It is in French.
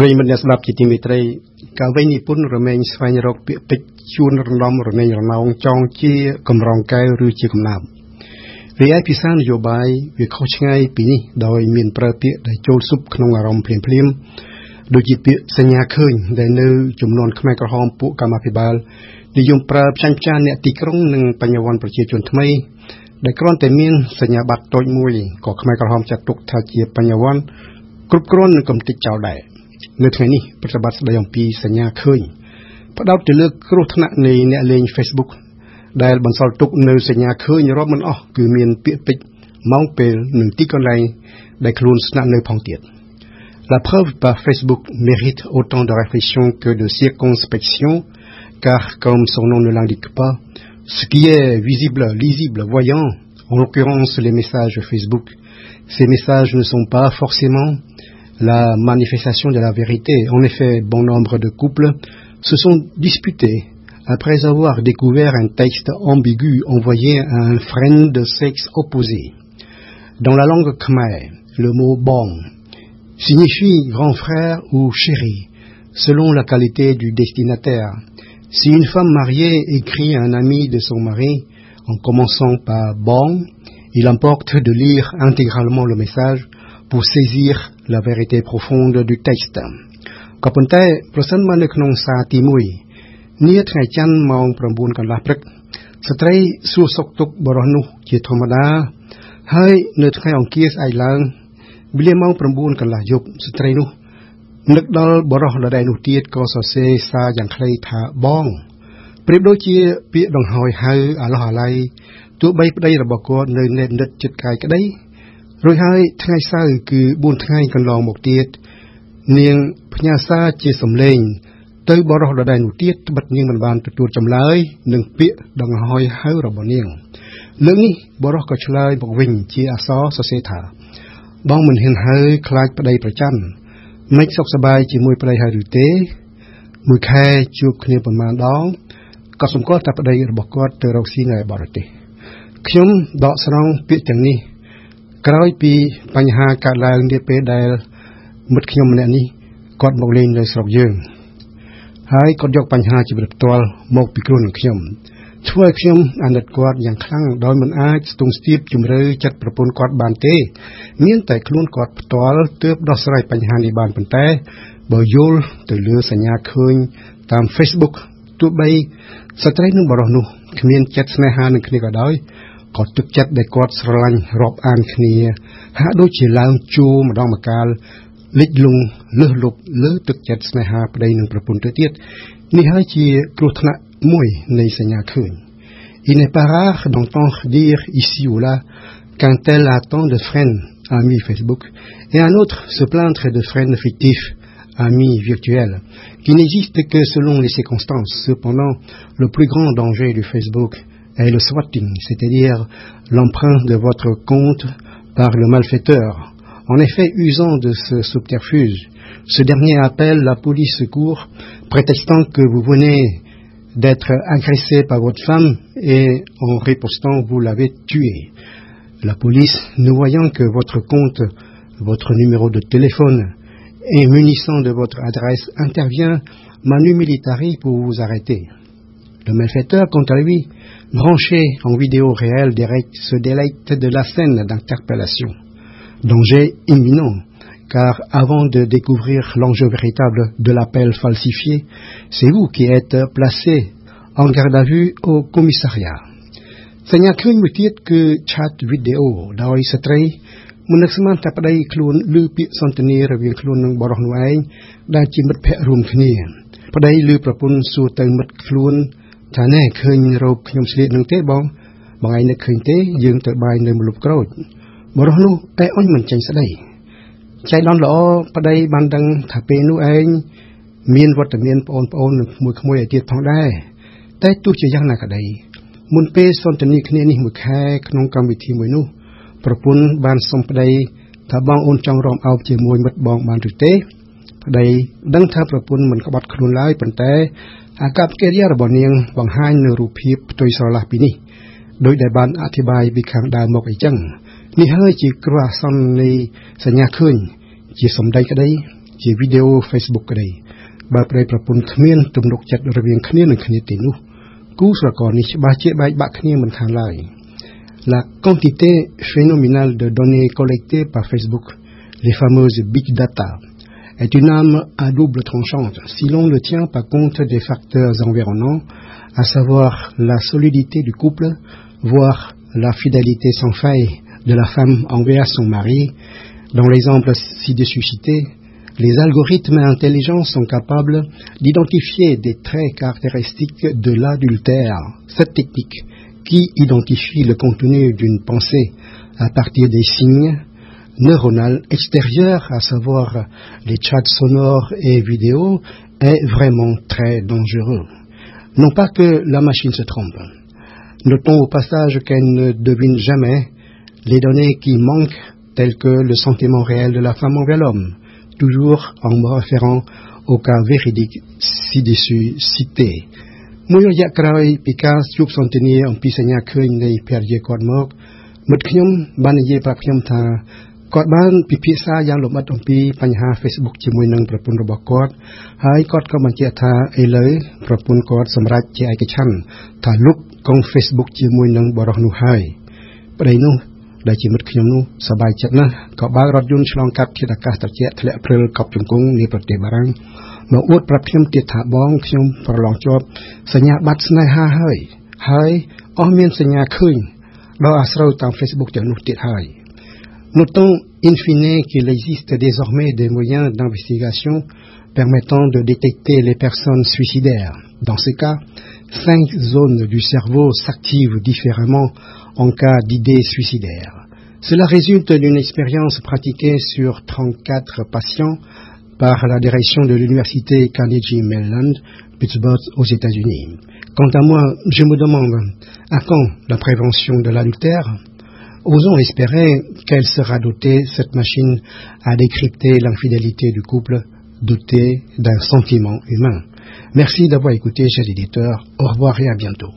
ប្រិយមិត្តអ្នកស្ដាប់ជាទីមេត្រីការវិញនិពន្ធរមែងស្វែងរកពាក្យពេចន៍ជួនរំដំរមែងរណោងចងជាកម្រងកែវឬជាកំណាប់វាឯភាសានយោបាយវាខុសឆ្ងាយពីនេះដោយមានប្រើពាក្យដែលចូលស៊ុបក្នុងអារម្មណ៍ភ្លាមភ្លាមដូចជាពាក្យសញ្ញាឃើញដែលនៅចំនួនខ្មែរក្រហមពួកកម្មាភិបាលនិយមប្រើផ្ចាញ់ផ្ចានអ្នកទីក្រុងនិងបញ្ញវន្តប្រជាជនថ្មីដែលគ្រាន់តែមានសញ្ញាបត្រតូចមួយក៏ខ្មែរក្រហមចាត់ទុកថាជាបញ្ញវន្តគ្រប់គ្រាន់នឹងកំតិចចោលដែរ នៅថ្ងៃនេះប្រតិបត្តិស្ដីអំពីសញ្ញាឃើញផ្ដោតទៅលើគ្រោះថ្នាក់នៃអ្នកលេង Facebook ដែលបន្សល់ទុកនៅសញ្ញាឃើញរាប់មិនអស់គឺមានពាក្យពេចន៍ម៉ោងពេលនិងទីកន្លែងដែលខ្លួនស្នាក់នៅផងទៀត La preuve par Facebook mérite autant de réflexion que de circonspection, car comme son nom ne l'indique pas, ce qui est visible, lisible, voyant, en l'occurrence les messages Facebook, ces messages ne sont pas forcément la manifestation de la vérité. En effet, bon nombre de couples se sont disputés après avoir découvert un texte ambigu envoyé à un frère de sexe opposé. Dans la langue khmer, le mot bon signifie grand frère ou chéri, selon la qualité du destinataire. Si une femme mariée écrit à un ami de son mari en commençant par bon, il importe de lire intégralement le message pour saisir la vérité profonde du texte ក៏ប៉ុន្តែប្រសិនបើនៅក្នុងសារទី1នាថ្ងៃច័ន្ទម៉ោង9កន្លះព្រឹកស្ត្រីសួរសុខទុក្ខបរិះនោះជាធម្មតាហើយនៅថ្ងៃអង្គារស្អែកឡើងវេលាម៉ោង9កន្លះយប់ស្ត្រីនោះនឹកដល់បរិះដដែលនោះទៀតក៏សរសេរសារយ៉ាងខ្លីថាបងប្រៀបដូចជាពាក្យដង្ហោយហៅអាឡោះអាឡៃទោះបីប្តីរបស់គាត់នៅនៅនិតចិត្តកាយក្តី រួចហើយថ្ងៃសៅរ៍គឺ4ថ្ងៃកន្លងមកទៀតនាងផ្ញើសារជាសំឡេង ទៅបរិះដដែលនោះទៀតត្បិតនាងមិនបានទទួលចម្លើយនឹងពាក្យដង្ហោយហៅរបស់នាងលើកនេះបរិះក៏ឆ្លើយមកវិញជាអក្សរសរសេរថា បងមិនហ៊ានហៅខ្លាចប្តីប្រច័ណ្ឌមិនសុខសប្បាយជាមួយប្តីហើយឬទេ មួយខែជួបគ្នាប្រមាណដងក៏សម្គាល់ថាប្តីរបស់គាត់ទៅរកស៊ីនៅបរទេសខ្ញុំដកស្រង់ពាក្យទាំងនេះ ក្រោយពីបញ្ហាកើតឡើងនាពេលដែលមិត្តខ្ញុំម្នាក់នេះគាត់មកលេងនៅស្រុកយើង ហើយគាត់យកបញ្ហាជីវិតផ្ទាល់មកពីខ្លួននឹងខ្ញុំធ្វើឲ្យខ្ញុំអាណិតគាត់យ៉ាងខ្លាំងដោយមិនអាចស្ទង់ស្ទាបជំរឿចិត្តប្រពន្ធគាត់បានទេ មានតែខ្លួនគាត់ផ្ទាល់ទើបដោះស្រាយបញ្ហានេះបានប៉ុន្តែបើយល់ទៅលើសញ្ញាឃើញតាម Facebook ទោះបីស្ត្រីនិងបរិសុទ្ធនោះគ្មានចិត្តស្នេហានឹងគ្នាក៏ដោយ ក៏ទឹកចិត្តដែលគាត់ស្រឡាញ់រាប់អានគ្នាហាក់ដូចជាឡើងជួម្ដងម្កាលលិចលង់លើសលប់លើទឹកចិត្តស្នេហាប្តីនិងប្រពន្ធទៅទៀតនេះហើយជាគ្រោះថ្នាក់មួយនៃសញ្ញាឃើញ Il n'est pas rare d'entendre dire ici ou là qu'un tel a tant de friends amis Facebook et un autre se plaindre de friends fictifs amis virtuels qui n'existent que selon les circonstances. Cependant, le plus grand danger du Facebook est le swatting, c'est-à-dire l'emprunt de votre compte par le malfaiteur. En effet, usant de ce subterfuge, ce dernier appelle la police secours, prétextant que vous venez d'être agressé par votre femme et en ripostant, vous l'avez tué. La police, ne voyant que votre compte, votre numéro de téléphone et munissant de votre adresse, intervient manu militari pour vous arrêter. Le malfaiteur, quant à lui, branché en vidéo réelle direct, se délecte de la scène d'interpellation. Danger imminent, car avant de découvrir l'enjeu véritable de l'appel falsifié, c'est vous qui êtes placé en garde à vue au commissariat. សញ្ញាឃើញមួយទៀតគឺឆាតវីដេអូដោយស្ត្រីមិននឹកស្មានថាប្តីខ្លួនឮពាក្យសន្ទនារវាងខ្លួននិងបរិសុទ្ធនោះឯងដែលជាមិត្តភ័ក្តិរួមគ្នាប្តីឮប្រពន្ធសួរទៅមិត្តខ្លួន ថាណែឃើញរោគខ្ញុំស្លៀកនឹងទេបងបងឯងនឹកឃើញទេយើងទៅបាយនៅមលុបក្រូចបរិះនោះតែអុញមិនចេញស្ដីចៃដន្យល្អប្តីបានដឹងថាពេលនោះឯងមានវត្តមានបងប្អូននឹងមួយក្មួយឲ្យទៀតផងដែរតែទោះជាយ៉ាងណាក្ដីមុនពេលសន្ទនាគ្នានេះមួយខែក្នុងកម្មវិធីមួយនោះប្រពន្ធបានសុំប្តីថាបងអូនចង់រំអោបជាមួយមិត្តបងបានឬទេ ប្តីដឹងថាប្រពន្ធមិនក្បត់ខ្លួនឡើយប៉ុន្តែ អាកប្បកិរិយារបស់នាងបង្ហាញនៅរូបភាពផ្ទុយស្រឡះពីនេះដោយដែលបានអធិប្បាយពីខាងដើមមកអីចឹងនេះហើយជាគ្រោះអាសន្ននៃសញ្ញាឃើញ ជាសម្ដីក្តី ជាវីដេអូ Facebook ក្តីបើប្តីប្រពន្ធគ្មានទំនុកចិត្តរវាងគ្នានឹងគ្នាទេនោះគូស្រករនេះច្បាស់ជាបែកបាក់គ្នាមិនខានឡើយ La quantité phénoménale de données collectées par Facebook, les fameuses big data, est une arme à double tranchante si l'on ne tient pas compte des facteurs environnants, à savoir la solidité du couple, voire la fidélité sans faille de la femme envers son mari. Dans l'exemple ci-dessus cité, les algorithmes intelligents sont capables d'identifier des traits caractéristiques de l'adultère. Cette technique, qui identifie le contenu d'une pensée à partir des signes neuronaux extérieurs, à savoir les chats sonores et vidéos, est vraiment très dangereux. Non pas que la machine se trompe. Notons au passage qu'elle ne devine jamais les données qui manquent, telles que le sentiment réel de la femme envers l'homme, toujours en me référant au cas véridique ci-dessus cité មួយរយៈក្រោយពីការជួបសន្ទនាអំពីសញ្ញាឃើញនៃភរិយាគាត់មកមិត្តខ្ញុំបាននិយាយប្រាប់ខ្ញុំថា គាត់បានពិភាក្សាយ៉ាងលម្អិតអំពីបញ្ហា Facebook ជាមួយនឹងប្រពន្ធរបស់គាត់ហើយគាត់ក៏បញ្ជាក់ថាឥឡូវប្រពន្ធគាត់សម្រេចជាឯកច្ឆន្ទថាលុបកុង Facebook ជាមួយនឹងបរិសនោះហើយប្តីនោះដែលជាមិត្តខ្ញុំនោះសប្បាយចិត្តណាស់ក៏បើករថយន្តឆ្លងកាត់ធាតុអាកាសត្រជាក់ធ្លាក់ព្រិលកប់ជង្គង់នៃប្រទេសបារាំងមកអួតប្រាប់ខ្ញុំទៀតថាបងខ្ញុំប្រឡងជាប់សញ្ញាបត្រស្នេហាហើយហើយអស់មានសញ្ញាឃើញដល់អាស្រូវតាម Facebook ទាំងនោះទៀតហើយ Notons in fine qu'il existe désormais des moyens d'investigation permettant de détecter les personnes suicidaires. Dans ce cas, cinq zones du cerveau s'activent différemment en cas d'idées suicidaires. Cela résulte d'une expérience pratiquée sur 34 patients par la direction de l'université Carnegie Mellon, Pittsburgh, aux États-Unis. Quant à moi, je me demande à quand la prévention de l'adultère? Osons espérer qu'elle sera dotée, cette machine, à décrypter l'infidélité du couple doté d'un sentiment humain. Merci d'avoir écouté, chers éditeurs. Au revoir et à bientôt.